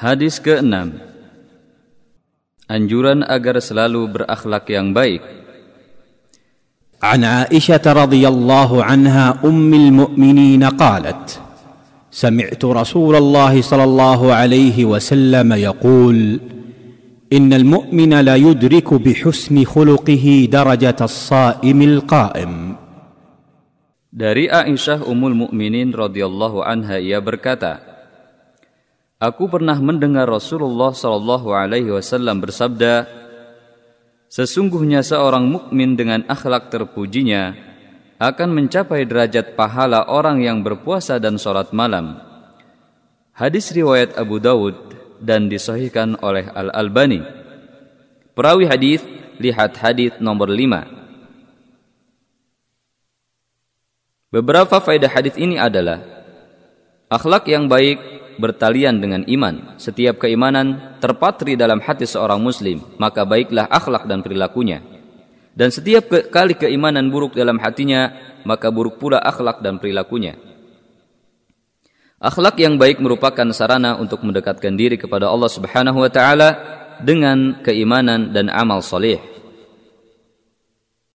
Hadis ke-6 Anjuran agar selalu berakhlak yang baik. عن عائشه رضي الله عنها ام المؤمنين قالت سمعت رسول الله صلى الله عليه وسلم يقول ان المؤمن لا يدرك بحسن خلقه درجه الصائم القائم Dari Aisyah Ummul Mukminin radhiyallahu anha ia berkata, Aku pernah mendengar Rasulullah sallallahu alaihi wasallam bersabda, Sesungguhnya seorang mukmin dengan akhlak terpujinya akan mencapai derajat pahala orang yang berpuasa dan sholat malam. Hadis riwayat Abu Dawud dan disahihkan oleh Al-Albani. Perawi hadis lihat hadis nomor 5. Beberapa faedah hadis ini adalah akhlak yang baik bertalian dengan iman. Setiap keimanan terpatri dalam hati seorang muslim, maka baiklah akhlak dan perilakunya. Dan setiap ke kali keimanan buruk dalam hatinya, maka buruk pula akhlak dan perilakunya. Akhlak yang baik merupakan sarana untuk mendekatkan diri kepada Allah Subhanahu wa taala dengan keimanan dan amal soleh.